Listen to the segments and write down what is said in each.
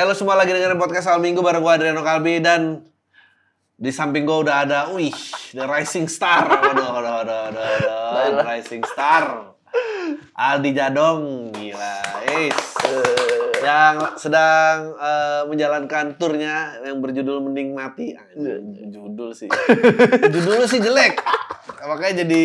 Halo semua lagi dengerin podcast Al Minggu bareng gue Adriano Kalbi dan di samping gue udah ada, wih, The Rising Star. Waduh, waduh, waduh, waduh, waduh, The Rising Star. Aldi Jadong, gila. Is. Yang sedang eh, menjalankan turnya yang berjudul Mending Mati. Judul sih. Judul sih jelek. Makanya jadi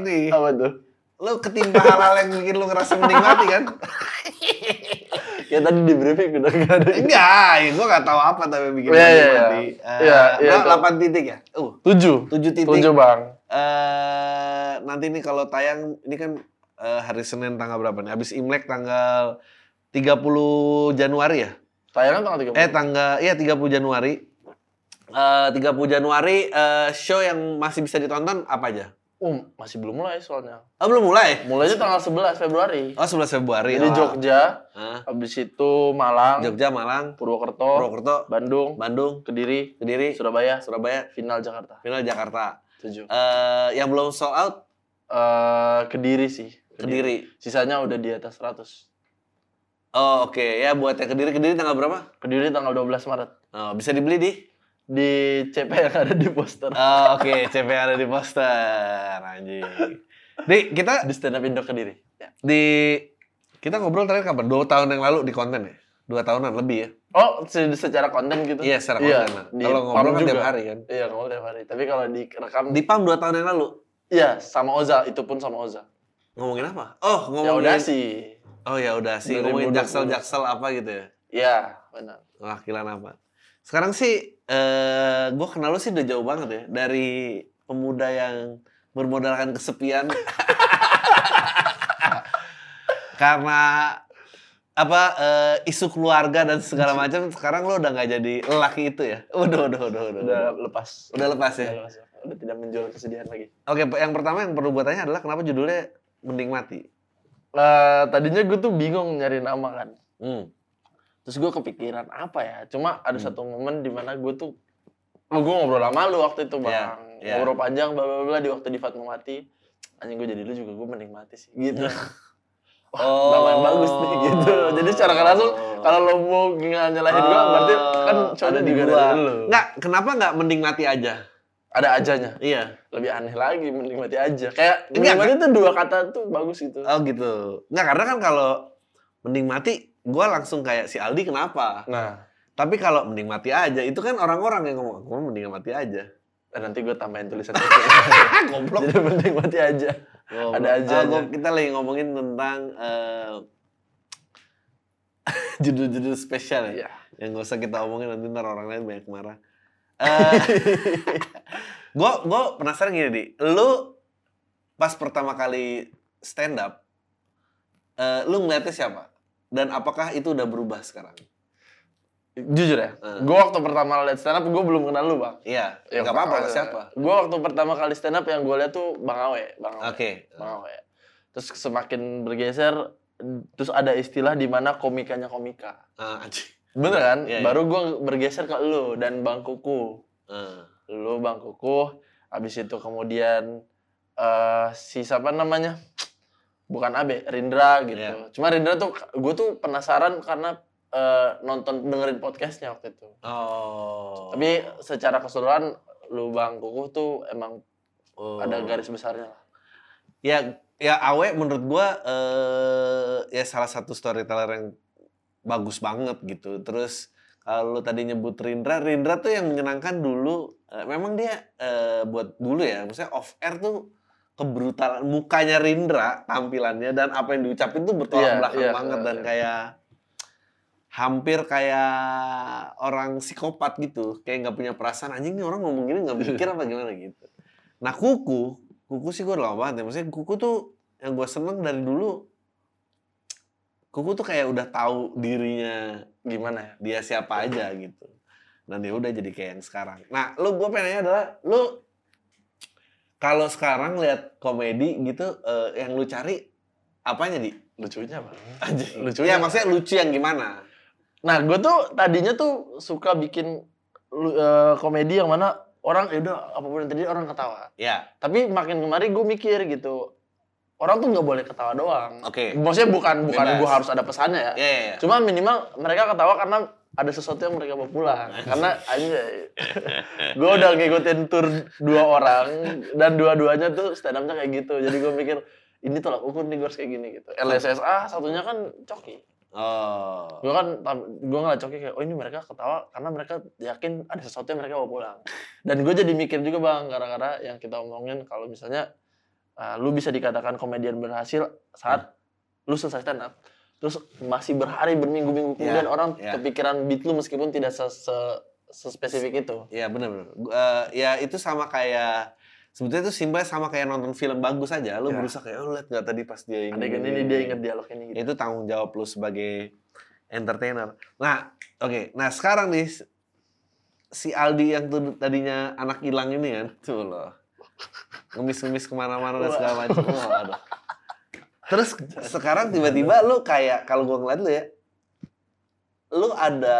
ini. Apa tuh? Lu ketimpa hal-hal yang bikin lu ngerasa mending mati kan? Ya tadi di briefing udah gak ada. Enggak, ya gue gak tahu apa tapi bikin Iya, iya, iya. mati. Eh, Iya, iya, gua tahu. 8 titik ya? Uh, Tujuh. 7 titik. Tujuh bang. Eh, nanti nih kalau tayang, ini kan eh, hari Senin tanggal berapa nih? Habis Imlek tanggal 30 Januari ya? Tayangan tanggal tiga Eh tanggal, iya 30 Januari. Eh 30 Januari, eh, show yang masih bisa ditonton apa aja? Um, masih belum mulai soalnya. Oh belum mulai? Mulainya tanggal 11 Februari. Oh 11 Februari. Jadi Oh. Jogja, Hah? habis itu Malang, Jogja, Malang, Purwokerto, Purwokerto, Bandung, Bandung, Kediri, Kediri, Surabaya, Surabaya, final Jakarta. final Jakarta. Tujuh. Eh yang belum sold out Eh Kediri sih. Kediri. Sisanya udah di atas 100. Oh oke ya buat yang Kediri Kediri tanggal berapa? Kediri tanggal 12 Maret. Oh, bisa dibeli di? Di CP yang ada di poster. Oh, oke CP ada di poster anjing. Di kita Di stand up Indo Kediri. Ya. di kita ngobrol terakhir kapan? Dua tahun yang lalu di konten ya? Dua tahunan lebih ya? Oh, se- secara konten gitu? Iya, secara konten lah. di Kalau ngobrol kan tiap hari kan? Iya, ngobrol tiap hari. Tapi kalau direkam, Di PAM dua tahun yang lalu iya sama Oza, itu pun sama Oza. ngomongin apa? Oh Ya ngomongin. udah sih. Oh ya udah sih 2020. ngomongin jaksel jaksel apa gitu ya? Iya, benar. Wakilan apa? Sekarang sih, eh gue kenal lu sih udah jauh banget ya. Dari pemuda yang bermodalkan kesepian. Karena apa eh, isu keluarga dan segala macam sekarang lo udah nggak jadi lelaki itu ya udah udah udah udah Udah lepas. udah lepas ya Udah lepas. Udah tidak menjual kesedihan lagi. oke yang pertama yang perlu gue tanya adalah kenapa judulnya mending mati Eh, tadinya gue tuh bingung nyari nama kan. hmm. Terus gue kepikiran apa ya? Cuma ada Hmm. satu momen di mana gue tuh Oh, gue ngobrol sama lu waktu itu, Iya, Bang. iya. Ngobrol panjang, bla bla bla di waktu di Fatmawati. Anjing gue jadi lu juga gue mending mati sih. Gitu. Wah, Oh. nama yang bagus nih gitu. Jadi secara langsung kalau lo mau nyalahin gue berarti kan Oh, cowoknya ada di juga gua. dari lu. nggak kenapa nggak mending mati aja Ada ajanya. iya Lebih aneh lagi mending mati aja. Kayak Enggak, mending mati tuh dua kata tuh bagus gitu. oh gitu nggak karena kan kalau mending mati gue langsung kayak si Aldi kenapa Nah, tapi kalau mending mati aja itu kan orang-orang yang ngomong gue mending mati aja dan nanti gue tambahin tulisan goblok Jadi mending mati aja. Goblok. Ada aja aja. gua- kita lagi ngomongin tentang eh, judul-judul spesial ya Iya. yang gak usah kita omongin nanti ntar orang lain banyak marah Eh, gue gue penasaran gini di lu pas pertama kali stand up eh, lu ngeliatnya siapa dan apakah itu udah berubah sekarang Jujur ya, Hmm. gue waktu pertama liat stand up gue belum kenal lu bang. iya Ya, nggak apa-apa siapa Gue waktu pertama kali stand up yang gue liat tuh Bang Awe, Bang Awe. oke Bang Awe. Terus semakin bergeser, terus ada istilah di mana komikanya komika. Ah, anjing. Bener kan? Iya, iya. Baru gue bergeser ke lu dan Bang Kuku. Ah, Lu Bang Kuku, habis itu kemudian eh si siapa namanya? Bukan Abe, Rindra gitu. Iya. Cuma Rindra tuh gue tuh penasaran karena eh, nonton dengerin podcastnya waktu itu. oh Tapi secara keseluruhan lu Bang Kuku tuh emang Oh. ada garis besarnya lah. ya ya Awe menurut gua eh ya salah satu storyteller yang bagus banget gitu terus kalau tadi nyebut Rindra Rindra tuh yang menyenangkan dulu eh, memang dia eh, buat dulu ya maksudnya off air tuh kebrutalan mukanya Rindra tampilannya dan apa yang diucapin tuh bertolak Iya, belakang iya, banget iya, dan iya. kayak hampir kayak orang psikopat gitu. Kayak nggak punya perasaan anjing nih orang ngomong gini nggak mikir apa gimana? gitu. Nah kuku kuku sih gue lama banget ya. Maksudnya kuku tuh yang gue seneng dari dulu kuku tuh kayak udah tahu dirinya Gimana ya? dia siapa aja gitu. Dan dia udah jadi kayak yang sekarang. Nah lu gue pengennya adalah lu kalau sekarang lihat komedi gitu eh, yang lu cari apanya di Lucunya bang. Anjing. Lucunya. ya maksudnya lucu yang gimana Nah gue tuh tadinya tuh suka bikin eh, komedi yang mana orang ya udah apa pun yang terjadi orang ketawa. ya Tapi makin kemari gue mikir gitu. Orang tuh nggak boleh ketawa doang. Oke. Maksudnya bukan bukan gue harus ada pesannya ya. ya ya, ya. Cuma minimal mereka ketawa karena ada sesuatu yang mereka mau pulang. Karena aja gue udah ngikutin tour dua orang dan dua-duanya tuh stand up-nya kayak gitu. Jadi gue mikir ini tolak ukur nih gue harus kayak gini gitu. LSSA satunya kan coki. Oh. gue kan gue ngeliat coki kayak oh ini mereka ketawa karena mereka yakin ada sesuatu yang mereka mau pulang. Dan gue jadi mikir juga bang gara-gara yang kita omongin kalau misalnya uh, lu bisa dikatakan komedian berhasil saat lu selesai stand up terus masih berhari berminggu-minggu kemudian Ya, orang ya. kepikiran beat lu meskipun tidak se, se, sespesifik itu Iya benar benar. Eh, ya itu sama kayak sebetulnya itu simpel sama kayak nonton film bagus aja. Lu Ya. berusaha kayak oh lihat nggak tadi pas dia ini. adegan ini dia inget dialog ini gitu Itu tanggung jawab lu sebagai entertainer. Nah, oke. Nah, sekarang nih si Aldi yang tuh tadinya anak hilang ini kan, tuh loh. Ngemis-ngemis ke mana-mana dan segala macam. Aduh. Terus sekarang tiba-tiba lu kayak kalau gua ngeliat lu ya, lu ada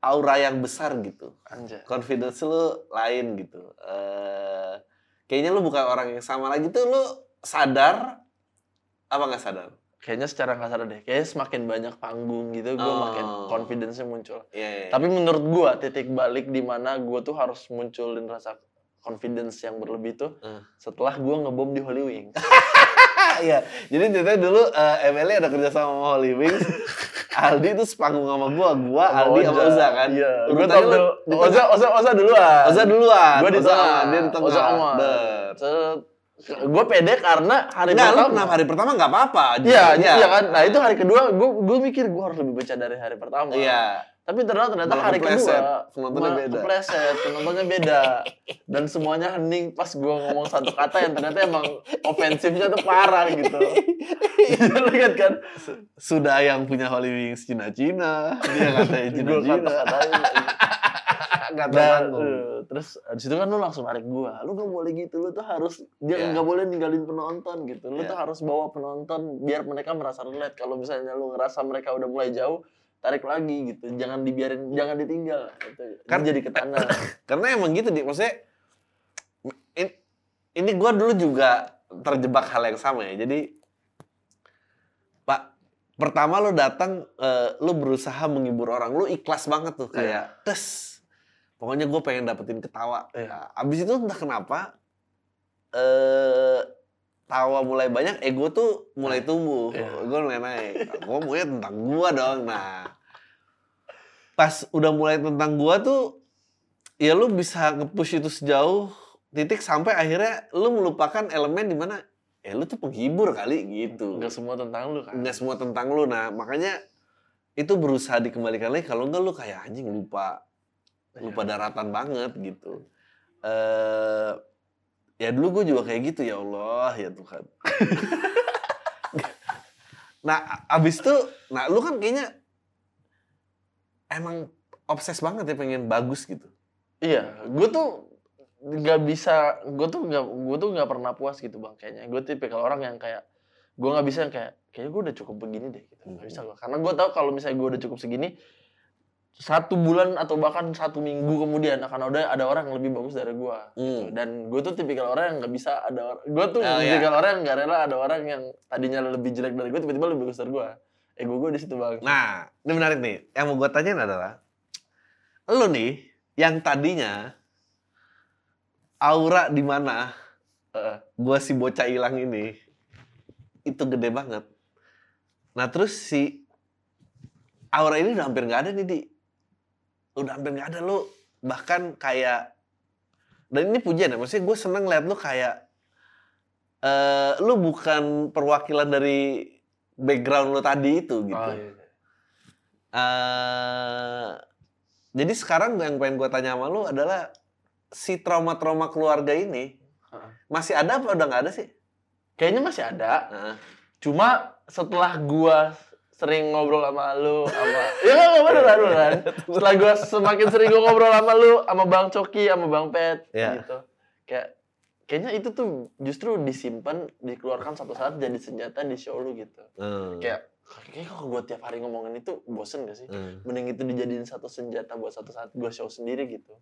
aura yang besar gitu anjay confidence lu lain gitu. Eh kayaknya lu bukan orang yang sama lagi tuh lu sadar apa nggak sadar? kayaknya secara nggak sadar deh kayaknya semakin banyak panggung gitu gue Oh. makin confidence-nya muncul Iya. iya. Tapi menurut gua titik balik di mana gua tuh harus munculin rasa confidence yang berlebih tuh Hmm. setelah gua ngebom di Holy Wings. Iya. Jadi ceritanya dulu eh, MLE ada kerja sama sama Holy Wings. Aldi tuh sepanggung sama gua, gua Aldi sama Oza kan. Iya. Gua Urutannya tampil lu di Oza Oza Oza duluan. Oza duluan. Gua di tengah. dia di tengah. Oza. Set. Gua pede karena hari Enggak, lu pertama. kenapa hari pertama nggak apa-apa? Iya, iya kan. Nah, itu hari kedua gua gua mikir gua harus lebih baca dari hari pertama. Iya. Tapi ternyata ternyata Malah hari kepleset. kedua Penontonnya beda. Kepleset, penontonnya beda. Dan semuanya hening pas gua ngomong satu kata yang ternyata emang ofensifnya tuh parah gitu. Lu lihat kan? Sudah yang punya Holy Wings Cina-Cina, dia katanya Cina-Cina. Dan, tertanggung. eh, terus di situ kan lu langsung narik gua. Lu gak boleh gitu, lu tuh harus dia Iya. nggak boleh ninggalin penonton gitu. Lu Iya. tuh harus bawa penonton biar mereka merasa relate. Kalau misalnya lu ngerasa mereka udah mulai jauh, tarik lagi gitu. Jangan dibiarin, jangan ditinggal. Gitu. Kan- Kan jadi ke tanah. Karena emang gitu, Dik. Maksudnya, in- ini gue dulu juga terjebak hal yang sama ya. Jadi, Pak, pertama lo datang, eh, lo berusaha menghibur orang. Lo ikhlas banget tuh. Kayak, tes. Pokoknya gue pengen dapetin ketawa. Iya. Nah, abis itu entah kenapa, eh tawa mulai banyak, ego tuh mulai tumbuh. Iya. Gue mulai naik. Gue maunya tentang gue dong. Nah, pas udah mulai tentang gua tuh ya lu bisa nge-push itu sejauh titik sampai akhirnya lu melupakan elemen di mana ya lu tuh penghibur kali gitu Enggak semua tentang lu kan. nggak semua tentang lu nah makanya itu berusaha dikembalikan lagi kalau enggak lu kayak anjing lupa lupa daratan banget gitu eh ya dulu gue juga kayak gitu ya Allah ya Tuhan nah abis itu nah lu kan kayaknya emang obses banget ya pengen bagus gitu Iya, gue tuh nggak bisa, gue tuh nggak, gue tuh nggak pernah puas gitu bang. Kayaknya gue tipikal orang yang kayak, gue nggak bisa yang kayak, kayaknya gue udah cukup begini deh. Gitu. Nggak bisa gue, karena gue tahu kalau misalnya gue udah cukup segini, satu bulan atau bahkan satu minggu kemudian akan ada ada orang yang lebih bagus dari gue. Hmm. Dan gue tuh tipikal orang yang nggak bisa ada, gue tuh Oh, iya. tipikal orang yang nggak rela ada orang yang tadinya lebih jelek dari gue tiba-tiba lebih bagus dari gue. Ego gue di situ bang. Nah, ini menarik nih. Yang mau gue tanyain adalah, lu nih yang tadinya aura di mana Heeh. gua si bocah hilang ini itu gede banget. Nah terus si aura ini udah hampir nggak ada nih di, udah hampir nggak ada lu bahkan kayak dan ini pujian ya, maksudnya gue seneng liat lu kayak eh lu bukan perwakilan dari background lu tadi itu gitu. Oh, iya. eh jadi sekarang yang pengen gue tanya sama lu adalah si trauma-trauma keluarga ini masih ada apa udah nggak ada sih? Kayaknya masih ada. Heeh. Cuma setelah gua sering ngobrol sama lu sama ya kan nggak beneran beneran setelah gua semakin sering gua ngobrol sama lu sama bang Coki sama bang Pet Iya. gitu kayak kayaknya itu tuh justru disimpan dikeluarkan satu saat jadi senjata di show lu gitu Hmm. kayak kayaknya kalau gua tiap hari ngomongin itu bosen gak sih Hmm. mending itu dijadiin satu senjata buat satu saat gua show sendiri gitu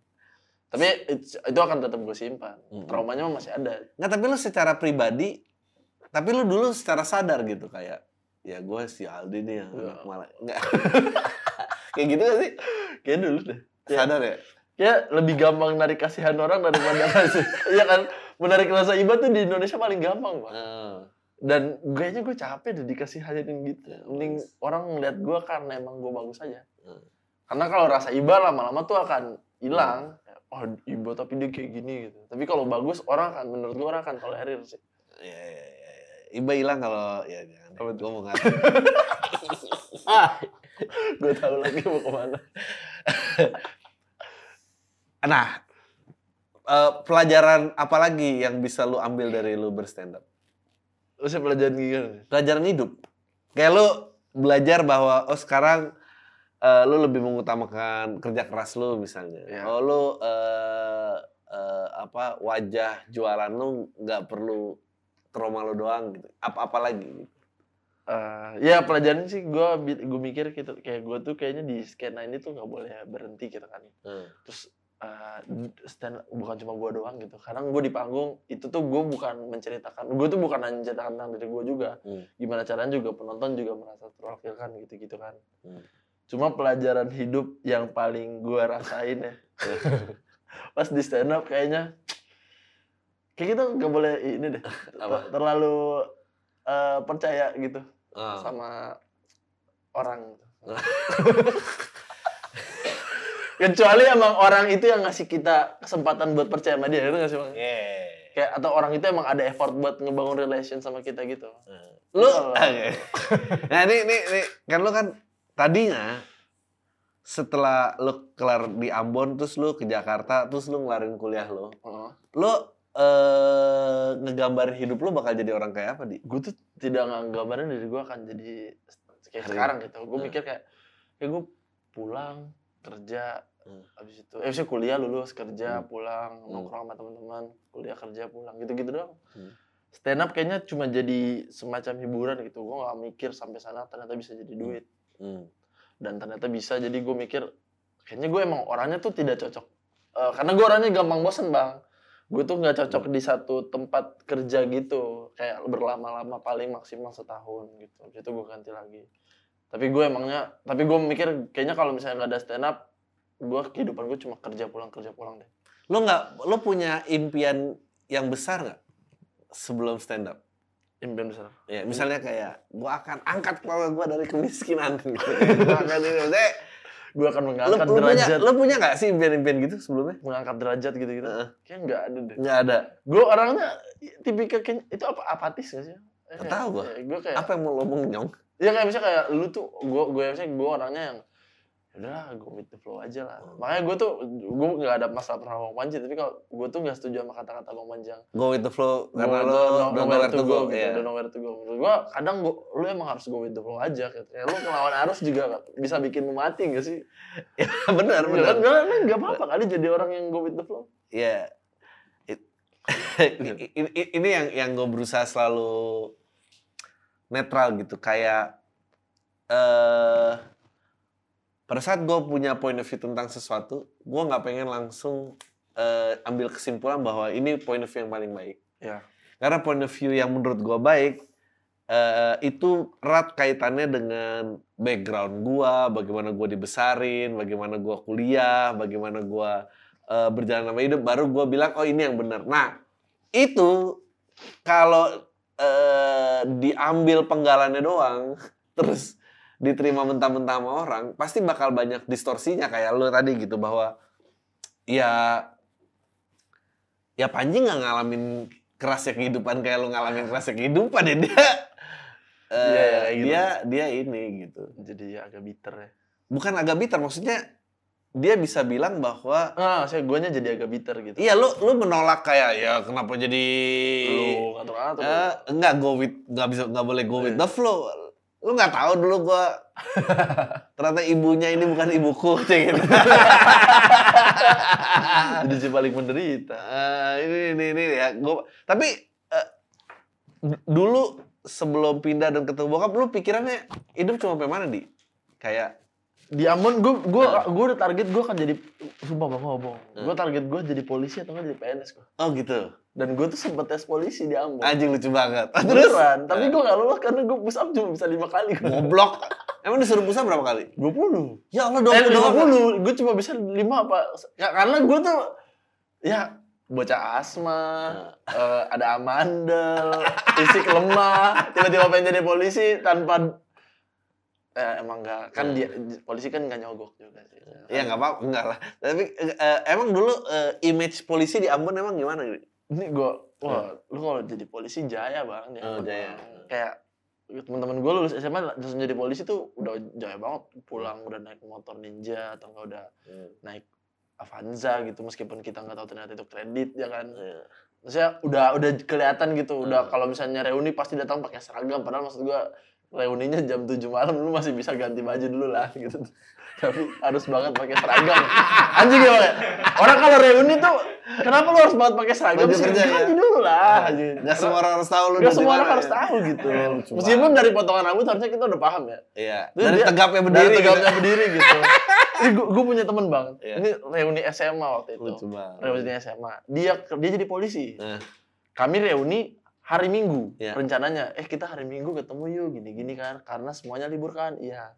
tapi it- itu akan tetap gue simpan Mm-mm. traumanya masih ada Nggak, tapi lu secara pribadi, tapi lu dulu secara sadar gitu kayak, ya gue si Aldi nih yang Iya. anak malah nggak kayak gitu gak sih Kayak dulu deh. Ya. sadar ya Ya lebih gampang narik kasihan orang daripada kasih. Iya kan? Menarik rasa iba tuh di Indonesia paling gampang, Bang. Eh, Dan kayaknya gue capek deh dikasihanin gitu. Mending orang ngeliat gue karena emang gue bagus aja. Hmm. Karena kalau rasa iba lama-lama tuh akan hilang. Oh iba tapi dia kayak gini gitu. Tapi kalau bagus orang akan menurut gue orang akan tolerir sih. ya, ya, ya, ya. Iba hilang kalau ya jangan Apa gue mau ngat Ah, gue tahu lagi mau ke mana. nah eh, pelajaran apa lagi yang bisa lu ambil dari lu berstand up Lu sih pelajaran gimana? pelajaran hidup. Kayak lu belajar bahwa oh sekarang eh, lu lebih mengutamakan kerja keras lu misalnya. Ya. oh lu eh, eh, apa wajah jualan lu nggak perlu rumah lu doang gitu apa apa lagi gitu. Eh, ya pelajaran sih gue gue mikir gitu kayak gue tuh kayaknya di skena ini tuh nggak boleh berhenti gitu kan Hmm. terus eh, stand bukan cuma gue doang gitu kadang gue di panggung itu tuh gue bukan menceritakan gue tuh bukan hanya menceritakan tentang diri gue juga Hmm. gimana caranya juga penonton juga merasa terwakilkan gitu gitu kan Hmm. cuma pelajaran hidup yang paling gue rasain ya pas di stand up kayaknya kayak kita nggak boleh ini deh Apa? terlalu eh, percaya gitu Ah. sama orang gitu. Kecuali emang orang itu yang ngasih kita kesempatan buat percaya sama dia, itu nggak sih bang? Yeah. Kayak atau orang itu emang ada effort buat ngebangun relation sama kita gitu. Lu Kalau- Nah, ini, ini ini kan lu kan tadinya setelah lu kelar di Ambon terus lu ke Jakarta terus lu ngelarin kuliah lu. Heeh. Lu eh ngegambarin hidup lu bakal jadi orang kayak apa, Di? Gue tuh tidak nggambarin diri gue akan jadi kayak Hari. sekarang gitu. Gue Hmm. mikir kayak, kayak gue pulang kerja, Hmm. habis itu, eh misalnya kuliah lulus kerja Hmm. pulang Hmm. nongkrong sama teman-teman, kuliah kerja pulang gitu-gitu doang. Hmm. Stand up kayaknya cuma jadi semacam hiburan gitu. Gue gak mikir sampai sana ternyata bisa jadi duit. Hmm. dan ternyata bisa jadi gue mikir kayaknya gue emang orangnya tuh tidak cocok Eh, karena gue orangnya gampang bosen bang gue tuh nggak cocok di satu tempat kerja gitu. Kayak berlama-lama paling maksimal setahun gitu. Itu gue ganti lagi. Tapi gue emangnya tapi gue mikir kayaknya kalau misalnya nggak ada stand up gue kehidupan gue cuma kerja pulang kerja pulang deh. Lu nggak lu punya impian yang besar nggak sebelum stand up? impian besar. Ya, misalnya kayak gua akan angkat keluarga gua dari kemiskinan. Gitu. Gua akan ini gue akan mengangkat lu punya derajat lu punya nggak sih impian-impian gitu sebelumnya? mengangkat derajat gitu gitu Heeh. kayak nggak ada deh Nggak ada. gue orangnya tipikal kayak itu apa apatis gak sih Nggak tahu gua. gue kayak Apa yang mau lo omongin, Nyong? ya kayak misalnya kayak lu tuh gue gue misalnya gue orangnya yang udahlah go with the flow aja lah Hmm. makanya gue tuh gue nggak ada masalah pernah bang Panji tapi kalau gue tuh nggak setuju sama kata-kata bang Panji yang Go with the flow karena lo don't know where to go. gitu, Iya. don't know where to go menurut gue kadang gua, lu emang harus go with the flow aja gitu. kayak lu ngelawan arus juga bisa bikin lu mati gak sih Ya, benar, Iya benar. kan? Nggak, apa-apa kali jadi orang yang go with the flow Iya. It- I- i- i- ini yang yang gue berusaha selalu netral gitu kayak eh pada saat gue punya point of view tentang sesuatu gue nggak pengen langsung eh, ambil kesimpulan bahwa ini point of view yang paling baik. Ya. Karena point of view yang menurut gue baik eh, itu erat kaitannya dengan background gua, bagaimana gua dibesarin, bagaimana gua kuliah, bagaimana gua eh, berjalan sama hidup, baru gua bilang oh ini yang benar. Nah itu kalau eh, diambil penggalannya doang, terus diterima mentah-mentah sama orang, pasti bakal banyak distorsinya kayak lo tadi gitu bahwa ya ya Panji nggak ngalamin kerasnya kehidupan kayak lo ngalamin kerasnya kehidupan ya dia iya, kayak gitu. dia dia ini gitu. Jadi ya agak bitter ya. Bukan agak bitter maksudnya dia bisa bilang bahwa ah saya guanya jadi agak bitter gitu. Iya lu lu menolak kayak ya kenapa jadi lu ngatur ngatur eh, enggak go with nggak bisa nggak boleh go with Iya. the flow lu nggak tahu dulu gua. Ternyata ibunya ini bukan ibuku cek gitu. Jadi si paling menderita. Eh, ini ini ini ya. Gua tapi d- dulu sebelum pindah dan ketemu bokap lu pikirannya hidup cuma sampai mana di? Kayak di Ambon gue gue Nah. gue udah target gue akan jadi sumpah bang gue bohong Nah. gue target gue jadi polisi atau jadi PNS gue Oh gitu. dan gue tuh sempet tes polisi di Ambon Anjing lucu banget. Terus? beneran tapi Nah. gue gak lolos karena gue push up cuma bisa lima kali Goblok. Emang disuruh pusat berapa kali? dua puluh Ya Allah, eh 20 lima doang. puluh gue cuma bisa lima apa Ya, karena gue tuh ya bocah asma eh, ada amandel fisik lemah tiba-tiba pengen jadi polisi tanpa eh, emang enggak kan dia polisi kan nggak nyogok juga sih Iya nggak apa-apa, enggak lah. Tapi eh, emang dulu eh, image polisi di Ambon emang gimana? Ini gue wah lu kalau jadi polisi jaya bang di Oh, jaya. Kayak teman-teman gue lulus SMA langsung jadi polisi tuh udah jaya banget pulang udah naik motor ninja atau enggak udah naik Avanza gitu meskipun kita nggak tahu ternyata itu kredit ya kan Iya. maksudnya udah udah kelihatan gitu udah Hmm. kalau misalnya reuni pasti datang pakai seragam padahal maksud gua reuninya jam 7 malam lu masih bisa ganti baju dulu lah gitu tapi harus banget pakai seragam anjing ya Pak? orang kalau reuni tuh kenapa lu harus banget pakai seragam sih kerja, ganti ya? dulu lah anjing. Nggak semua orang harus tahu lu Nggak di semua orang harus ya. tahu gitu meskipun banget. dari potongan rambut harusnya kita udah paham ya Iya. Dari dia- tegapnya dari berdiri. tegapnya gitu. berdiri gitu ini gue punya temen bang Iya. ini reuni SMA waktu itu Lucu banget. reuni SMA dia dia jadi polisi Nah, kami reuni hari Minggu Iya. rencananya eh kita hari Minggu ketemu yuk gini gini kan karena semuanya libur kan. Iya.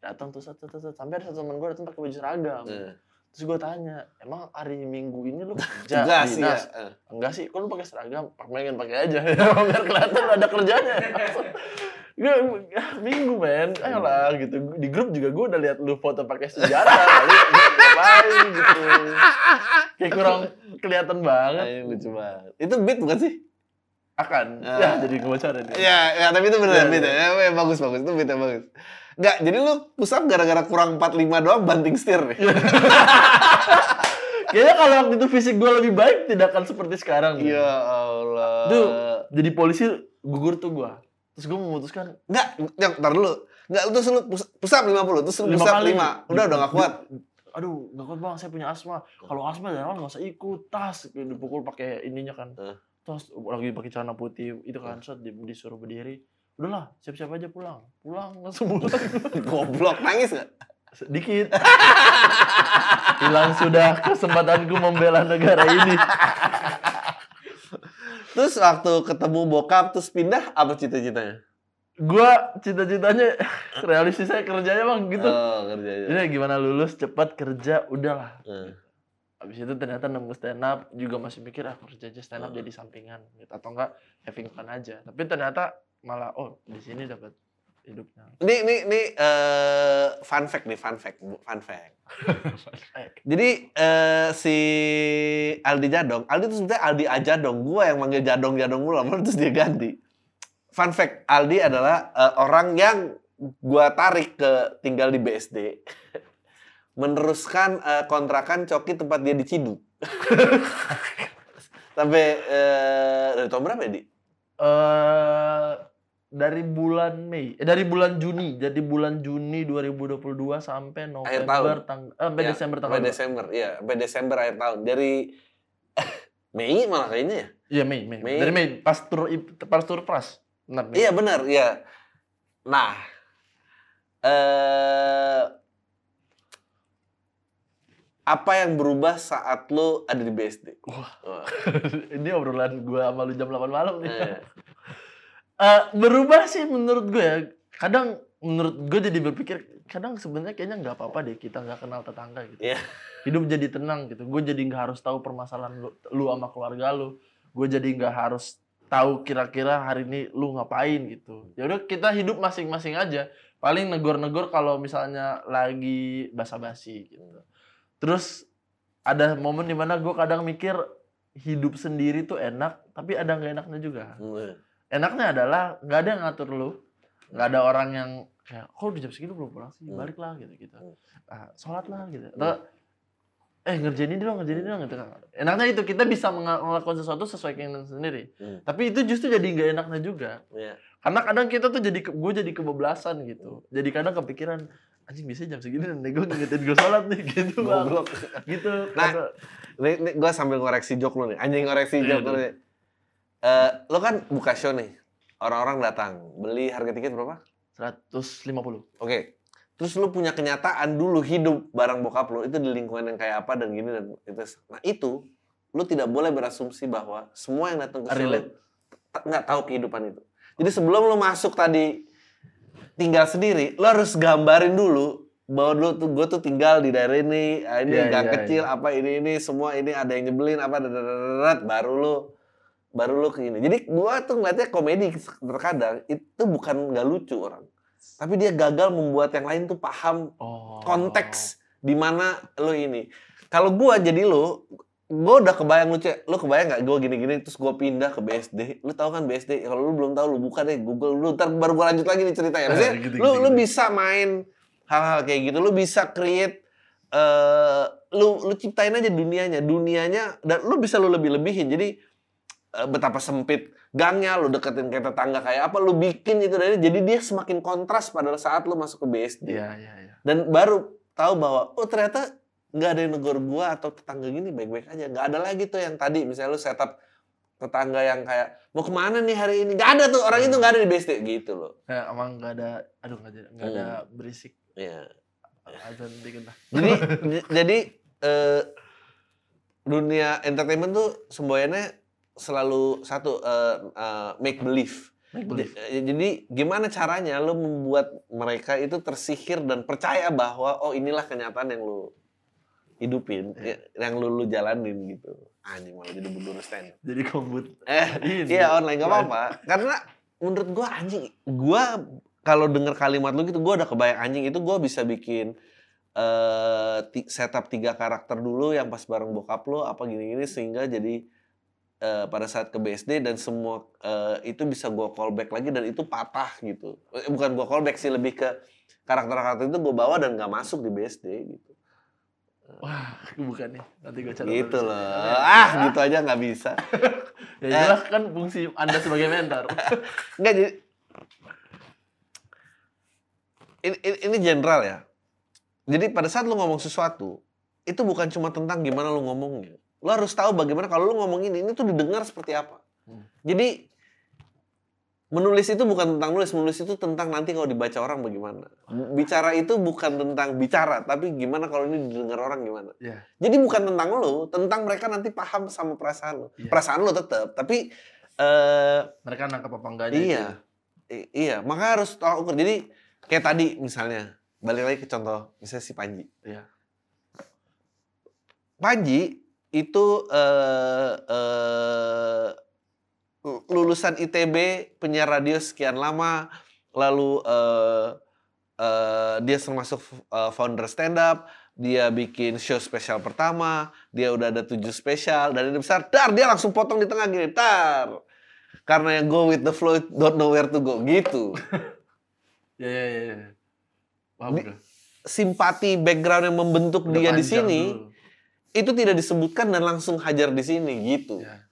Datang tuh satu satu sampai ada satu teman gue datang pakai baju seragam. Eh. terus gue tanya emang hari Minggu ini lu kerja? Tugas ya. dinas Eh. enggak sih. Kok lu pakai seragam? Pengen pakai aja. Biar kelihatan ada kerjanya. Gue ah, minggu men. Ayolah gitu. Di grup juga gue udah lihat lu foto pakai senjata kali ngapain? Gitu. Kayak kurang kelihatan banget. Anjing lucu banget. Itu beat bukan sih? Akan Ah. ya jadi kebocoran ya. Iya, ya, tapi itu beneran Iya, beat iya. ya. Ya, bagus bagus itu beat bagus. Enggak, jadi lu pusat gara-gara kurang 45 doang banting setir nih. kayaknya kalau waktu itu fisik gue lebih baik tidak akan seperti sekarang Ya Allah. Tuh. jadi polisi gugur tuh gue terus gue memutuskan Enggak, yang ntar dulu. Enggak, lu terus lu pus- pusat 50, terus lu Lima pusat. 5. Udah udah enggak kuat. aduh gak kuat bang saya punya asma kalau asma jangan nggak usah ikut tas dipukul pakai ininya kan Eh. Tas lagi pakai celana putih itu kan set di- disuruh berdiri udahlah siap-siap aja pulang pulang langsung pulang Goblok, nangis enggak? sedikit hilang sudah kesempatanku membela negara ini Terus waktu ketemu bokap terus pindah apa cita-citanya? gua cita-citanya realistis saya kerjanya bang gitu Oh, kerjanya. Jadi gimana lulus cepat kerja udahlah Eh. Habis itu ternyata nemu stand up juga masih mikir ah kerja aja stand up Hmm. jadi sampingan gitu atau enggak having fun aja. Tapi ternyata malah oh di sini dapat hidupnya. Ini ini ini eh, fun fact nih, fun fact, fun fact. Jadi eh, si Aldi Jadong, Aldi itu sebenarnya Aldi Ajadong, gua yang manggil Jadong Jadong mulu, lama terus dia ganti. Fun fact, Aldi adalah eh, orang yang gua tarik ke tinggal di BSD, meneruskan eh, kontrakan coki tempat dia di Ciduk. Sampai eh, dari tahun berapa ya, Di? Eh dari bulan Mei, eh, dari bulan Juni, jadi bulan Juni 2022 sampai Akhir tahun. November tang eh, sampai Ya, Desember sampai tanggal dua. Desember, iya, sampai Desember akhir tahun. Dari Mei malah kayaknya ya. Iya Mei, Mei. Mei. Dari Mei pas tur pas tur pras. Benar, Mei. Iya benar, iya. Nah, eh apa yang berubah saat lo ada di BSD? Wah. Wah. Ini obrolan gua sama lu jam 8 malam nih. Eh, Eh, berubah sih menurut gue ya. Kadang menurut gue jadi berpikir kadang sebenarnya kayaknya nggak apa-apa deh kita nggak kenal tetangga gitu. Iya. Hidup jadi tenang gitu. Gue jadi nggak harus tahu permasalahan lu, lu sama keluarga lu. Gue jadi nggak harus tahu kira-kira hari ini lu ngapain gitu. Ya udah kita hidup masing-masing aja. Paling negor-negor kalau misalnya lagi basa-basi gitu. Terus ada momen di mana gue kadang mikir hidup sendiri tuh enak, tapi ada nggak enaknya juga eh. enaknya adalah nggak ada yang ngatur lu nggak ada orang yang kayak kok di jam segini belum pulang sih Hmm. balik lah gitu gitu Hmm. ah, sholat lah gitu atau eh ngerjain ini dong ngerjain ini dong gitu enaknya itu kita bisa melakukan sesuatu sesuai keinginan sendiri Hmm. tapi itu justru jadi nggak enaknya juga Iya. Karena kadang kita tuh jadi gue jadi kebablasan gitu. Jadi kadang kepikiran anjing bisa jam segini dan gue ngingetin gue sholat nih gitu. Bang Goblok. gitu. Nah, Ini, ini gue sambil ngoreksi joke lu nih, anjing ngoreksi Iya, joke iya. lu nih. Eh, lo kan buka show nih, orang-orang datang, beli harga tiket berapa? 150 Oke, terus lu punya kenyataan dulu hidup bareng bokap lu itu di lingkungan yang kayak apa dan gini dan itu. Nah itu lu tidak boleh berasumsi bahwa semua yang datang ke t- nggak tahu kehidupan itu jadi sebelum lu masuk tadi tinggal sendiri lu harus gambarin dulu bahwa lu tuh gue tuh tinggal di daerah ini ah, ini Iya, gang iya, kecil apa ini ini semua ini ada yang nyebelin apa dadadadadat, baru lu baru lu ke ini jadi gua tuh ngeliatnya komedi terkadang itu bukan nggak lucu orang tapi dia gagal membuat yang lain tuh paham Oh. konteks di mana lo ini. Kalau gua jadi lo, gua udah kebayang lu cek, lu kebayang nggak gua gini-gini terus gua pindah ke BSD. Lu tahu kan BSD? Kalau lu belum tahu lu buka deh Google lu ntar baru gua lanjut lagi nih ceritanya. Maksudnya Gitu, lu gitu, lu gitu. bisa main hal-hal kayak gitu. Lu bisa create eh lu lu ciptain aja dunianya, dunianya dan lu bisa lu lebih-lebihin. Jadi eh, betapa sempit gangnya, lu deketin kayak tetangga kayak apa, lu bikin itu dari jadi dia semakin kontras pada saat lu masuk ke BSD Iya, iya, iya. dan baru tahu bahwa oh ternyata nggak ada yang negor gua atau tetangga gini baik-baik aja nggak ada lagi tuh yang tadi misalnya lu setup tetangga yang kayak mau ke mana nih hari ini nggak ada tuh orang itu nggak ada di BSD gitu loh Kayak emang nggak ada, aduh nggak ada, nggak ada Hmm. berisik. ya Azan dikit lah. jadi jadi eh, dunia entertainment tuh semboyannya selalu satu eh, eh, make believe Make J- believe. eh, Jadi gimana caranya lo membuat mereka itu tersihir dan percaya bahwa oh inilah kenyataan yang lo hidupin, Iya. ya- yang lo, lo jalanin gitu. Anjing malah jadi bundur stand. Jadi kombut. Eh, iya online gak apa-apa. Karena menurut gua anjing, gua kalau denger kalimat lu gitu, gua udah kebayang anjing itu gua bisa bikin eh ti- setup tiga karakter dulu yang pas bareng bokap lo apa gini-gini sehingga jadi eh, pada saat ke BSD dan semua eh, itu bisa gua callback lagi dan itu patah gitu. Eh, bukan gua callback sih lebih ke karakter-karakter itu gua bawa dan gak masuk di BSD gitu. Wah, bukan nih. Nanti gue cari. Gitu loh. Ah, gitu aja nggak bisa. Ya jelas kan fungsi Anda sebagai mentor. Enggak jadi ini, ini, ini general ya. Jadi pada saat lu ngomong sesuatu, itu bukan cuma tentang gimana lu ngomongnya. Lu harus tahu bagaimana kalau lu ngomong ini, ini tuh didengar seperti apa. Hmm. Jadi menulis itu bukan tentang nulis, menulis itu tentang nanti kalau dibaca orang bagaimana. Bicara itu bukan tentang bicara, tapi gimana kalau ini didengar orang gimana. Iya. Jadi bukan tentang lu, tentang mereka nanti paham sama perasaan lu. Iya. Perasaan lu tetap, tapi eh Mereka nangkep apa enggaknya Iya. itu. Iya, maka harus tahu ukur. Jadi kayak tadi misalnya, balik lagi ke contoh misalnya si Panji. Iya. Panji itu eh eh, lulusan ITB, penyiar radio sekian lama, lalu eh eh, dia termasuk eh, founder stand up, dia bikin show spesial pertama, dia udah ada tujuh spesial, dan ini besar, dar dia langsung potong di tengah gini, tar. Karena yang go with the flow, don't know where to go, gitu. Iya. Paham Di- gue. Simpati background yang membentuk Udah dia di sini, dulu. itu tidak disebutkan dan langsung hajar di sini, gitu. Iya.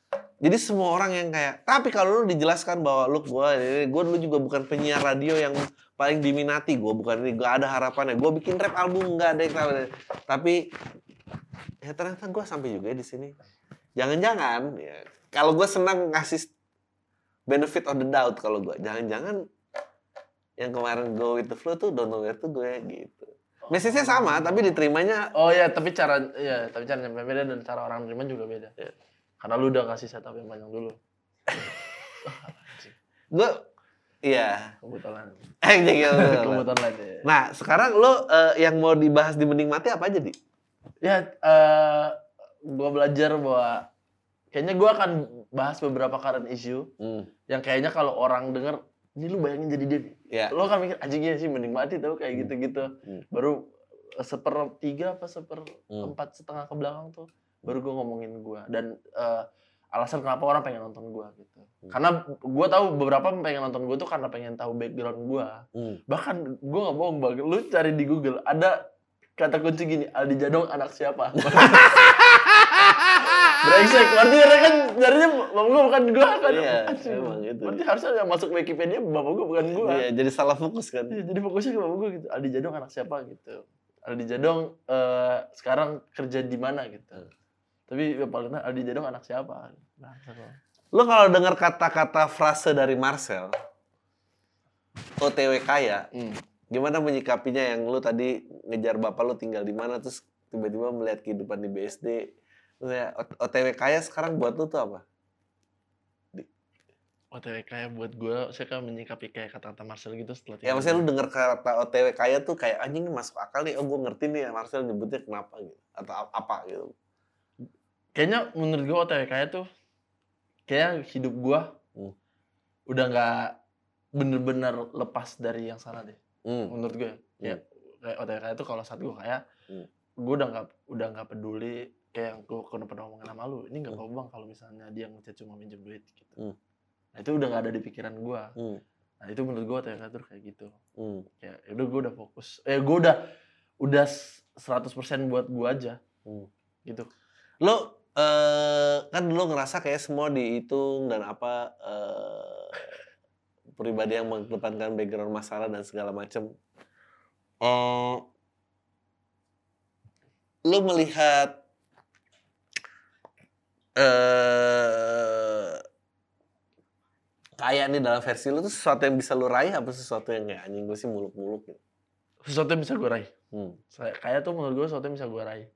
Jadi semua orang yang kayak, tapi kalau lu dijelaskan bahwa lu ini gua dulu juga bukan penyiar radio yang paling diminati, gua bukan ini, gua ada harapannya, gua bikin rap album nggak ada yang tahu. Tapi ya ternyata gua sampai juga di sini. Jangan-jangan ya, kalau gua senang ngasih benefit of the doubt kalau gua, jangan-jangan yang kemarin go with the flow tuh don't know where to go ya gitu. Message-nya sama, tapi diterimanya Oh iya, tapi cara ya, tapi cara nyampe beda dan cara orang terima juga beda. Iya. Karena lu udah kasih setup yang panjang dulu. gua iya. Kebetulan. Eh, Kebetulan lah ya. Nah, sekarang lo eh, yang mau dibahas di Mending Mati apa aja, Di? Ya, eh gua belajar bahwa kayaknya gua akan bahas beberapa current issue Hmm. yang kayaknya kalau orang denger ini lu bayangin jadi dia. Ya. Lo kan mikir anjing iya sih mending mati tau kayak gitu-gitu. Hmm. Baru eh, sepertiga apa seper Hmm. empat setengah ke belakang tuh baru gue ngomongin gua dan eh, alasan kenapa orang pengen nonton gua gitu. Hmm. Karena gua tahu beberapa pengen nonton gua tuh karena pengen tahu background gua. Hmm. Bahkan gua nggak bohong bang, lu cari di Google ada kata kunci gini Aldi Jadong anak siapa? Brengsek, berarti mereka kan jadinya bapak gua bukan gua kan. Iya, emang gitu. Berarti harusnya yang masuk Wikipedia bapak gua bukan gua. Iya, jadi salah fokus kan. Iya, jadi fokusnya ke bapak gue gitu. Aldi Jadong anak siapa gitu. Aldi Jadong eh, sekarang kerja di mana gitu. Tapi ya paling Aldi Jadong anak siapa? Nah. Lo kalau dengar kata-kata frase dari Marcel, OTW kaya, Hmm. gimana menyikapinya yang lu tadi ngejar bapak lu tinggal di mana terus tiba-tiba melihat kehidupan di BSD Maksudnya, O- OTW kaya sekarang buat lu tuh apa? OTW kayak buat gue, saya kan menyikapi kayak kata-kata Marcel gitu setelah Ya maksudnya lu denger kata OTW kaya tuh kayak anjing masuk akal nih, oh gue ngerti nih ya Marcel nyebutnya kenapa gitu atau ap- apa gitu. Kayaknya menurut gue OTW kayak tuh, kayak hidup gue Hmm. udah nggak bener-bener lepas dari yang sana deh. Hmm. Menurut gue, ya kayak OTW kayak tuh kalau saat gue kayak, Hmm. gue udah nggak udah nggak peduli kayak gue pernah pernah ngomongin sama lu, ini nggak Hmm. apa-apa bang kalau misalnya dia ngechat cuma minjem duit gitu. Hmm. Nah itu udah nggak ada di pikiran gue. Hmm. Nah itu menurut gue OTW kayak tuh kayak gitu. Hmm. ya udah gue udah fokus eh gue udah udah s- 100% buat gue aja Hmm. gitu Lu eh kan dulu ngerasa kayak semua dihitung dan apa eh pribadi yang mengedepankan background masalah dan segala macem. Eh lu melihat eh kayak nih dalam versi lu tuh sesuatu yang bisa lu raih apa sesuatu yang kayak anjing gue sih muluk-muluk gitu. sesuatu yang bisa gue raih Hmm. Kayak tuh menurut gue sesuatu yang bisa gue raih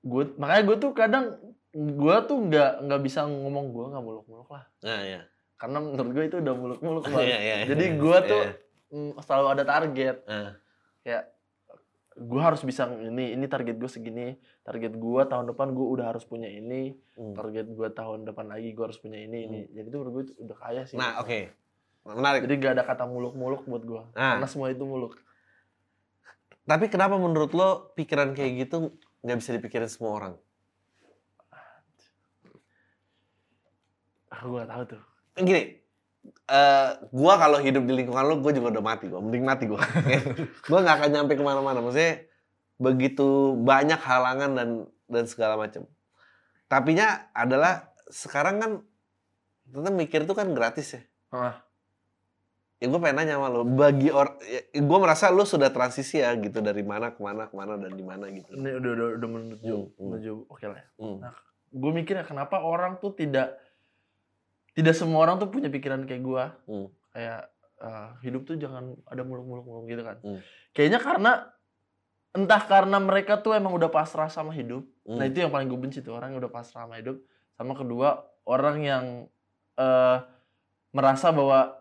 gue makanya gue tuh kadang gue tuh nggak nggak bisa ngomong gue nggak muluk-muluk lah Nah, ya. karena menurut gue itu udah muluk-muluk Iya, banget iya, iya. jadi gue tuh Iya. mm, selalu ada target Ah. kayak gue harus bisa ini ini target gue segini target gue tahun depan gue udah harus punya ini Hmm. target gue tahun depan lagi gue harus punya ini ini jadi itu menurut gue itu udah kaya sih Nah, oke. Menarik. Jadi gak ada kata muluk-muluk buat gua. Ah. Karena semua itu muluk. Tapi kenapa menurut lo pikiran kayak gitu nggak bisa dipikirin semua orang? Aku gak tahu tuh. Gini, eh gua kalau hidup di lingkungan lo, gue juga udah mati. Gua mending mati gua. gua nggak akan nyampe ke mana-mana. Maksudnya begitu banyak halangan dan dan segala macam. Tapinya adalah sekarang kan tetap mikir itu kan gratis ya. Ah. Ya gue pengen nanya sama lo, bagi orang, ya, gue merasa lo sudah transisi ya gitu dari mana ke mana ke mana dan di mana gitu. Ini udah udah, udah menuju Hmm, hmm. menuju oke lah. ya. Hmm. Gue mikir ya kenapa orang tuh tidak tidak semua orang tuh punya pikiran kayak gua. Hmm. Kayak ah, hidup tuh jangan ada muluk-muluk gitu kan. Hmm. Kayaknya karena entah karena mereka tuh emang udah pasrah sama hidup. Hmm. Nah itu yang paling gue benci tuh orang yang udah pasrah sama hidup. Sama kedua orang yang eh, merasa bahwa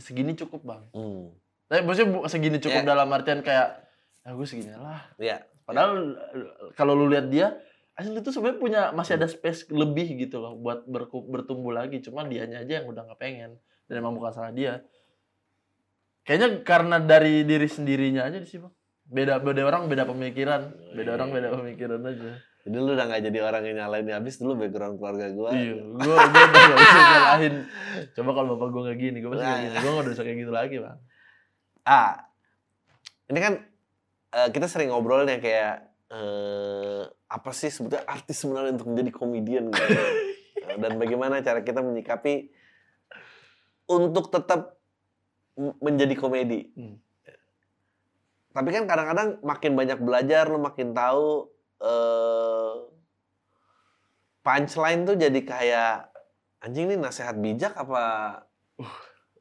segini cukup bang. Hmm. Tapi maksudnya segini cukup Ya. dalam artian kayak, ya gue segini lah. Ya. Padahal eh, kalau lu lihat dia, asli itu sebenarnya punya masih ada space lebih gitu loh buat berku- bertumbuh lagi. Cuma dianya aja yang udah nggak pengen. Dan emang bukan salah dia. Kayaknya karena dari diri sendirinya aja sih bang. Beda beda orang beda pemikiran, beda orang beda pemikiran aja. Jadi lu udah gak jadi orang yang nyalain habis dulu background keluarga gua. Iya, gue gue udah gak bisa nyalahin. Coba kalau bapak gue nggak gini, gue pasti kayak gini. Gue nggak bisa kayak gitu lagi bang. Ah, ini kan eh, kita sering ngobrol nih kayak eh, apa sih sebetulnya artis sebenarnya untuk menjadi komedian gitu. Eh, Dan bagaimana cara kita menyikapi untuk tetap menjadi komedi. Hmm. Tapi kan kadang-kadang makin banyak belajar, lu makin tahu eh punchline tuh jadi kayak anjing nih nasehat bijak apa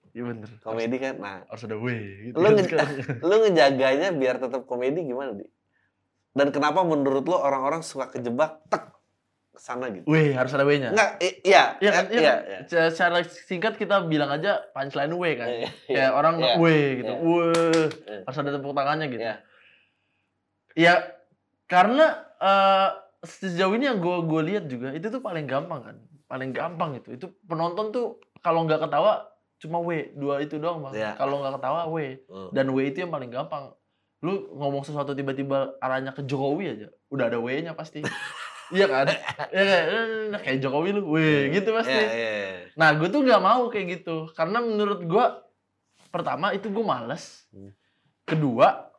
Iya bener. komedi kan? Nah, Harus ada way gitu. Lu kan nge- lu ngejaganya biar tetap komedi gimana di? Dan kenapa menurut lu orang-orang suka kejebak tek sana gitu? Weh, harus ada W-nya. Enggak, iya, Iya kan? eh, Iya iya, kan? iya. Secara- Secara singkat kita bilang aja punchline W kan. Iya, iya. Kayak orang Iya. W gitu. Iya. Iya. harus ada tepuk tangannya gitu. Iya. Ya karena eh, sejauh ini yang gue gue lihat juga itu tuh paling gampang kan. Paling gampang itu. Itu penonton tuh kalau nggak ketawa cuma W, dua itu doang bang. Iya. Kalau nggak ketawa W. Hmm. Dan W itu yang paling gampang. Lu ngomong sesuatu tiba-tiba arahnya ke Jokowi aja, udah ada W-nya pasti. iya kan? Iya kayak, "Eh, kayak Jokowi lu, W gitu pasti. Iya, iya, iya. Nah, gue tuh nggak mau kayak gitu. Karena menurut gue, pertama itu gue males. Hmm. Kedua,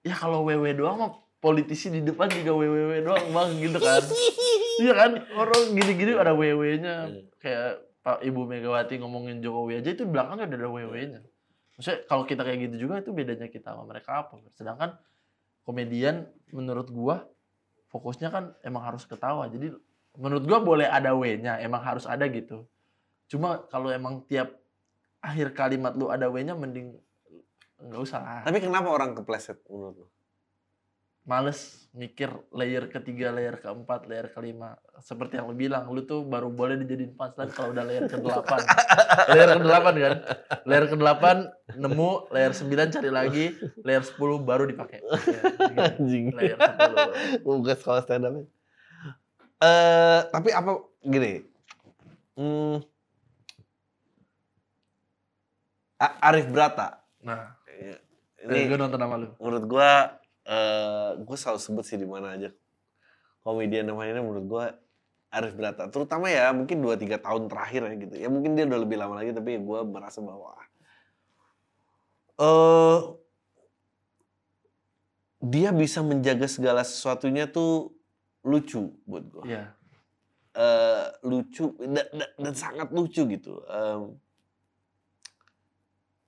ya kalau WW doang mah politisi di depan juga WWW doang bang gitu kan. iya kan? Orang gini-gini ada WW-nya. Hmm. Kayak Pak Ibu Megawati ngomongin Jokowi aja itu di belakangnya udah ada WW-nya. Maksudnya kalau kita kayak gitu juga itu bedanya kita sama mereka apa? Sedangkan komedian menurut gua fokusnya kan emang harus ketawa. Jadi menurut gua boleh ada W-nya, emang harus ada gitu. Cuma kalau emang tiap akhir kalimat lu ada W-nya mending nggak usah lah. Tapi kenapa orang kepleset menurut lu? Males mikir layer ketiga, layer keempat, layer kelima. Seperti yang lu bilang, lu tuh baru boleh dijadiin punchline kalau udah layer ke-8. layer ke-8 kan? Layer ke-8 nemu, layer 9 cari lagi, layer 10 baru dipakai. Ya, gitu. Anjing. Layer 10. Bukan sekolah stand up. Eh, tapi apa gini? Hmm, Arif Brata. Nah, Ini gue nonton sama lu. menurut gua eh gue selalu sebut sih di mana aja komedian namanya ini menurut gua Arif Brata terutama ya mungkin 2-3 tahun terakhir ya gitu ya mungkin dia udah lebih lama lagi tapi gua merasa bahwa eh dia bisa menjaga segala sesuatunya tuh lucu buat gua Iya. eh lucu dan, dan- dan sangat lucu gitu. Em,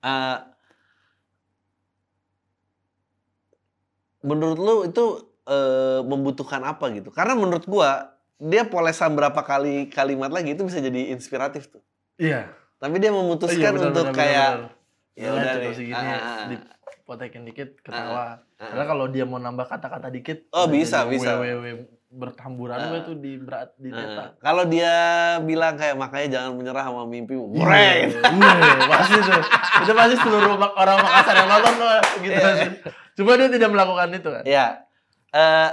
eh, menurut lu itu eh, membutuhkan apa gitu? Karena menurut gua dia polesan berapa kali kalimat lagi itu bisa jadi inspiratif tuh. Iya. Tapi dia memutuskan Iya, benar, untuk benar, kayak ya udah nih. segini, ah, ah, ah. dipotekin dikit, ketawa. ah. Karena kalau dia mau nambah kata-kata dikit, Oh, bisa, bisa. WWW bertamburan Ah. gue tuh di berat di Ah, neta. kalau dia bilang kayak makanya jangan menyerah sama mimpimu. Wih, Breng. wih, pasti tuh. Itu pasti seluruh orang Makassar yang nonton gitu Iya. Cuma dia tidak melakukan itu kan. Ya. eh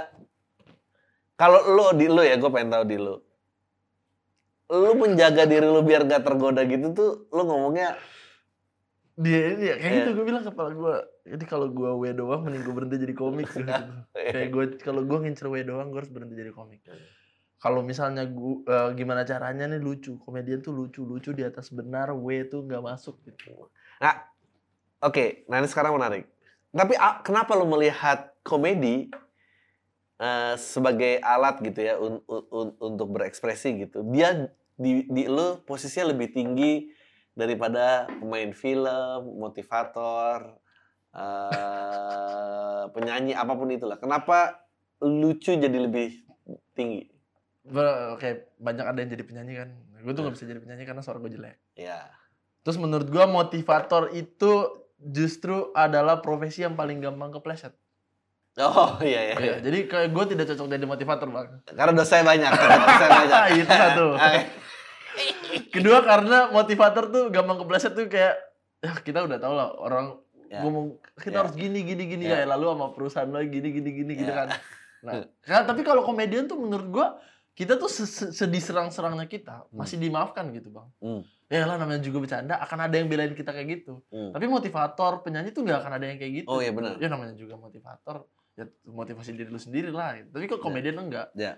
kalau lu di lu ya, gue pengen tahu di lu. Lu menjaga diri lu biar gak tergoda gitu tuh, lu ngomongnya Dia ini ya, kayak Iya. gitu gue bilang kepala gue. Jadi kalau gue W doang mending gue berhenti jadi komik. gitu. kayak gue kalau gue ngincer W doang gue harus berhenti jadi komik. Kalau misalnya gue gimana caranya nih lucu, komedian tuh lucu lucu di atas benar, W tuh nggak masuk gitu. Oke, nah ini sekarang menarik. Tapi a- kenapa lu melihat komedi eh, sebagai alat gitu ya un- un- un- untuk berekspresi gitu? Dia di, di lu posisinya lebih tinggi daripada pemain film, motivator, eh, penyanyi apa pun itulah. Kenapa lucu jadi lebih tinggi? Kayak banyak ada yang jadi penyanyi kan. Gue tuh nggak bisa jadi penyanyi karena suara gue jelek. Ya. Terus menurut gue motivator itu justru adalah profesi yang paling gampang kepleset. Oh iya iya. Iya, jadi kayak gue tidak cocok jadi motivator bang. Karena dosanya banyak. Dosanya banyak. Itu satu. Oke. Kedua karena motivator tuh gampang kepleset tuh kayak ya kita udah tau lah orang Ya. ngomong Ya. kita harus gini gini gini Ya. kayak lalu sama perusahaan lo gini gini gini gitu Ya. kan. Nah, kan, tapi kalau komedian tuh menurut gua kita tuh se- se- sedih serang-serangnya kita masih dimaafkan gitu bang. Hmm. Ya lah namanya juga bercanda akan ada yang belain kita kayak gitu. Hmm. Tapi motivator penyanyi tuh nggak akan ada yang kayak gitu. Oh, iya benar. Ya namanya juga motivator ya motivasi diri lu sendiri lah. Tapi kok komedian enggak. Ya.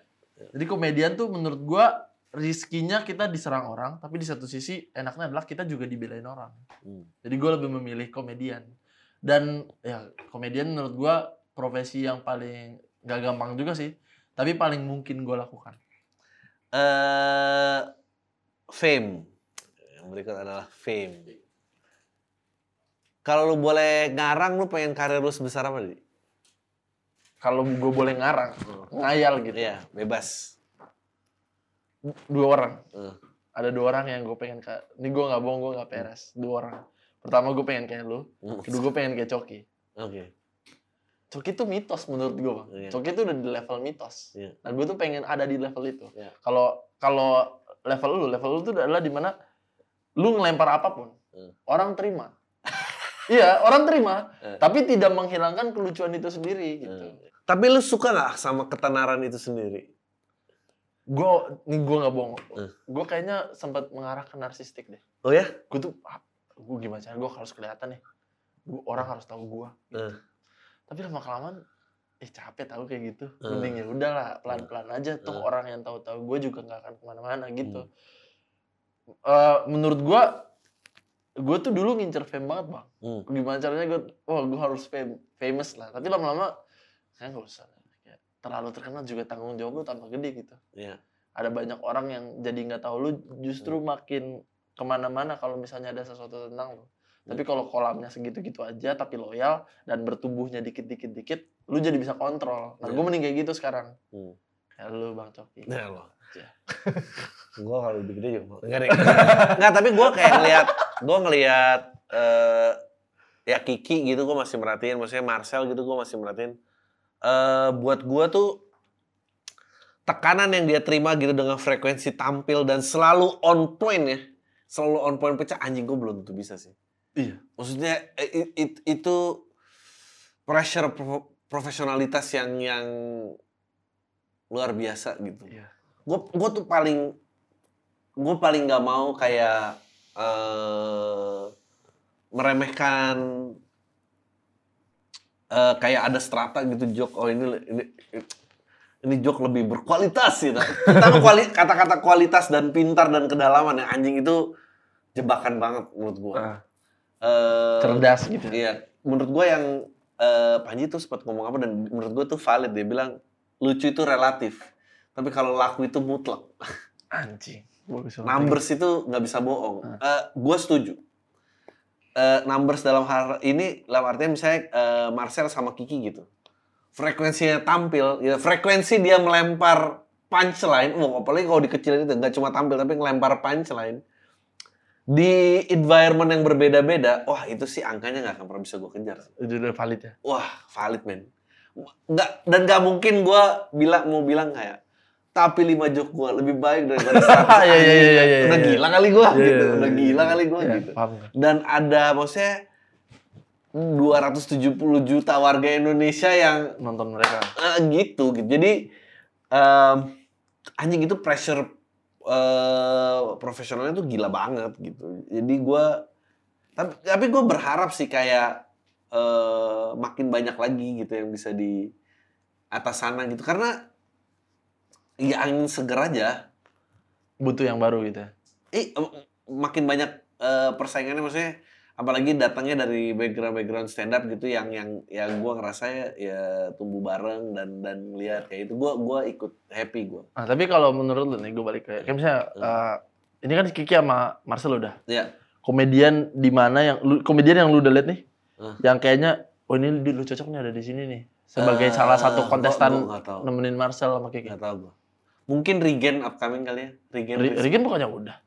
Jadi komedian tuh menurut gua rizkinya kita diserang orang, tapi di satu sisi enaknya adalah kita juga dibelain orang. Hmm. Jadi gua lebih memilih komedian. Dan ya komedian menurut gua profesi yang paling gak gampang juga sih, tapi paling mungkin gua lakukan. eh fame. Berikut adalah fame. Kalau lu boleh ngarang, lu pengen karir lu sebesar apa, Di? Kalau gue boleh ngarang, ngayal gitu. Iya, bebas. Dua orang. Eh. Ada dua orang yang gue pengen ini gue nggak bohong, gue nggak peres. Dua orang. Pertama gue pengen kayak lu, Hmm. kedua gue pengen kayak Coki. Oke. Coki tuh mitos menurut gue, bang. Iya. Coki tuh udah di level mitos. Iya. Nah, gue tuh pengen ada di level itu. Iya. Kalau kalau level lu, level lu tuh adalah di mana lu ngelempar apa pun, Hmm. orang terima. iya, orang terima, Eh. tapi tidak menghilangkan kelucuan itu sendiri gitu. Eh. Tapi lu suka nggak sama ketenaran itu sendiri? Gue, nih gue nggak bohong. Eh. Gue kayaknya sempat mengarah ke narsistik deh. Oh ya? Gue tuh, gue gimana cara gue harus kelihatan nih. Gua, orang harus tahu gue. Eh. Tapi lama kelamaan, eh capek tahu kayak gitu. Eh. Mending ya udahlah, pelan-pelan aja. Tuh Eh. orang yang tahu-tahu gue juga nggak akan ke mana-mana gitu. Hmm. Eh, menurut gue, gue tuh dulu ngincer fame banget bang. Hmm. Gimana caranya gue, wah gue harus fame, famous lah. Tapi lama-lama, kayak nggak usah. Kayak terlalu terkenal juga tanggung jawab lu tambah gede gitu. Iya. Ada banyak orang yang jadi nggak tahu lu justru makin ke mana-mana kalau misalnya ada sesuatu tentang lu. Tapi kalau kolamnya segitu-gitu aja tapi loyal dan bertumbuhnya dikit-dikit dikit, lu jadi bisa kontrol. Nah, Iya. gue mending kayak gitu sekarang. Hmm. Lu Bang Coki. Nah, lo. Iya. gue kalau lebih gede juga. Enggak deh. Enggak, tapi gue kayak ngeliat, gue ngeliat, eh ya Kiki gitu gue masih merhatiin, maksudnya Marcel gitu gue masih merhatiin. Eh buat gue tuh tekanan yang dia terima gitu dengan frekuensi tampil dan selalu on point ya, selalu on point pecah anjing gue belum tentu bisa sih. Iya. Maksudnya eh, i- i- itu pressure pro- profesionalitas yang yang luar biasa gitu. Iya. Gue gue tuh paling gue paling nggak mau kayak eh meremehkan eh kayak ada strata gitu joke oh ini ini ini joke lebih berkualitas gitu. Kita kuali- kata-kata kualitas dan pintar dan kedalaman ya anjing itu jebakan banget menurut gue. Ah, Eh, cerdas gitu. Iya, menurut gue yang eh, Panji tuh sempat ngomong apa dan menurut gue tuh valid dia bilang lucu itu relatif, tapi kalau laku itu mutlak. Anjing. Numbers itu nggak bisa bohong. Ah. gue setuju. Eh, numbers dalam hal ini, dalam artinya misalnya eh, Marcel sama Kiki gitu, frekuensinya tampil, ya frekuensi dia melempar punchline, wah apalagi kalau dikecilin itu nggak cuma tampil tapi ngelempar punchline di environment yang berbeda-beda, wah itu sih angkanya nggak akan pernah bisa gue kejar. Itu udah valid ya. Wah valid men. Nggak, dan nggak mungkin gue bilang mau bilang kayak tapi lima jok gue lebih baik daripada 100 Iya, iya, iya, iya, iya, udah iya. gila kali gue Iya, gitu. iya, udah gila kali gue gitu. dan ada maksudnya 270 juta warga Indonesia yang Nonton mereka. eh, gitu gitu. Jadi em, anjing itu pressure eh, profesionalnya tuh gila banget gitu. Jadi gue tapi tapi gue berharap sih kayak eh, makin banyak lagi gitu yang bisa di atas sana gitu. Karena ya angin seger aja. Butuh yang baru gitu ya. eh makin banyak eh, persaingannya maksudnya apalagi datangnya dari background background stand up gitu yang yang yang gue ngerasa ya, ya tumbuh bareng dan dan lihat kayak itu gue gua ikut happy gue Nah, tapi kalau menurut lu nih, gue balik ke kayak misalnya eh, ini kan Kiki sama Marcel udah. ya Komedian di mana yang lu, komedian yang lu udah liat nih, Hmm. yang kayaknya oh ini lu cocok nih ada di sini nih. Sebagai Eh, salah satu gua- kontestan gua tahu. nemenin Marcel sama Kiki. nggak tahu gue mungkin Regen upcoming kali ya Regen Ri- Rigen pokoknya udah.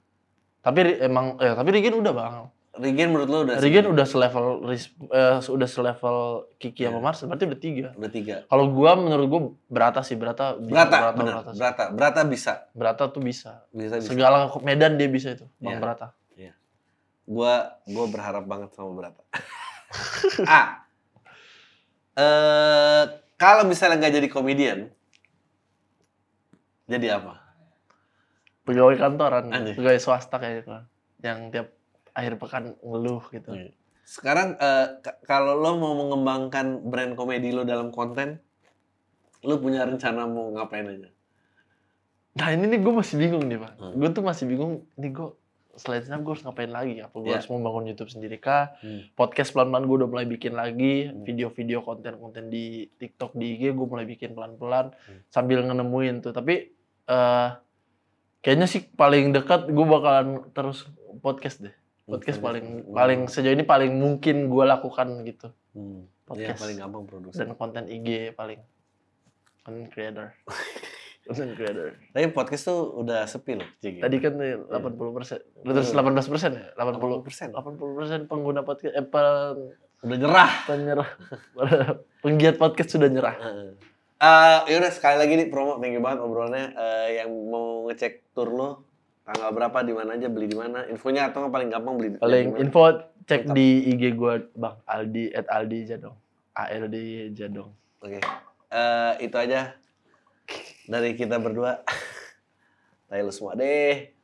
Tapi emang eh tapi Rigen udah bang. Regen menurut lo udah segini? udah selevel eh, udah selevel Kiki sama Iya. Marcel, berarti udah tiga. udah tiga Kalau gua menurut gua Berata sih, Berata Berata, Berata, benar Berata. Berata Berata bisa Berata tuh bisa. bisa bisa Segala medan dia bisa itu, Bang Iya. Berata. gue gue berharap banget sama Berata ah eh kalau misalnya nggak jadi komedian jadi apa Pegawai kantoran, Anjir. pegawai swasta kayak gitu. Yang tiap akhir pekan ngeluh gitu. Iya. Sekarang eh, ka- kalau lo mau mengembangkan brand komedi lo dalam konten, lo punya rencana mau ngapain aja? Nah ini nih gue masih bingung nih pak. Hmm. Gue tuh masih bingung. Ini gue selain stand gue harus ngapain lagi? Apa gue Iya. harus membangun YouTube sendiri kah? Hmm. Podcast pelan-pelan gue udah mulai bikin lagi. Hmm. Video-video konten-konten di TikTok, di IG gue mulai bikin pelan-pelan. Hmm. Sambil ngenemuin tuh. Tapi eh kayaknya sih paling dekat gue bakalan terus podcast deh. Podcast paling paling sejauh ini paling mungkin gue lakukan gitu. Hmm. podcast. Iya, paling gampang produksi. Dan konten IG paling. Content creator. Content creator. Tapi podcast tuh udah sepi loh, Cigi. Tadi kan nih 80 persen, terus 18 persen ya, 80 persen. 80 persen pengguna podcast, eh, pen- Udah nyerah. penyerah, penggiat podcast sudah nyerah. Eh, yaudah sekali lagi nih promo, thank you banget obrolannya. Eh, yang mau ngecek tour lo, tanggal berapa, di mana aja, beli di mana, infonya atau nggak paling gampang beli. Paling info cek di IG gua Bang Aldi at Aldi Jadong. ALD Jadong. Oke. Eh, itu aja dari kita berdua. Lu semua deh.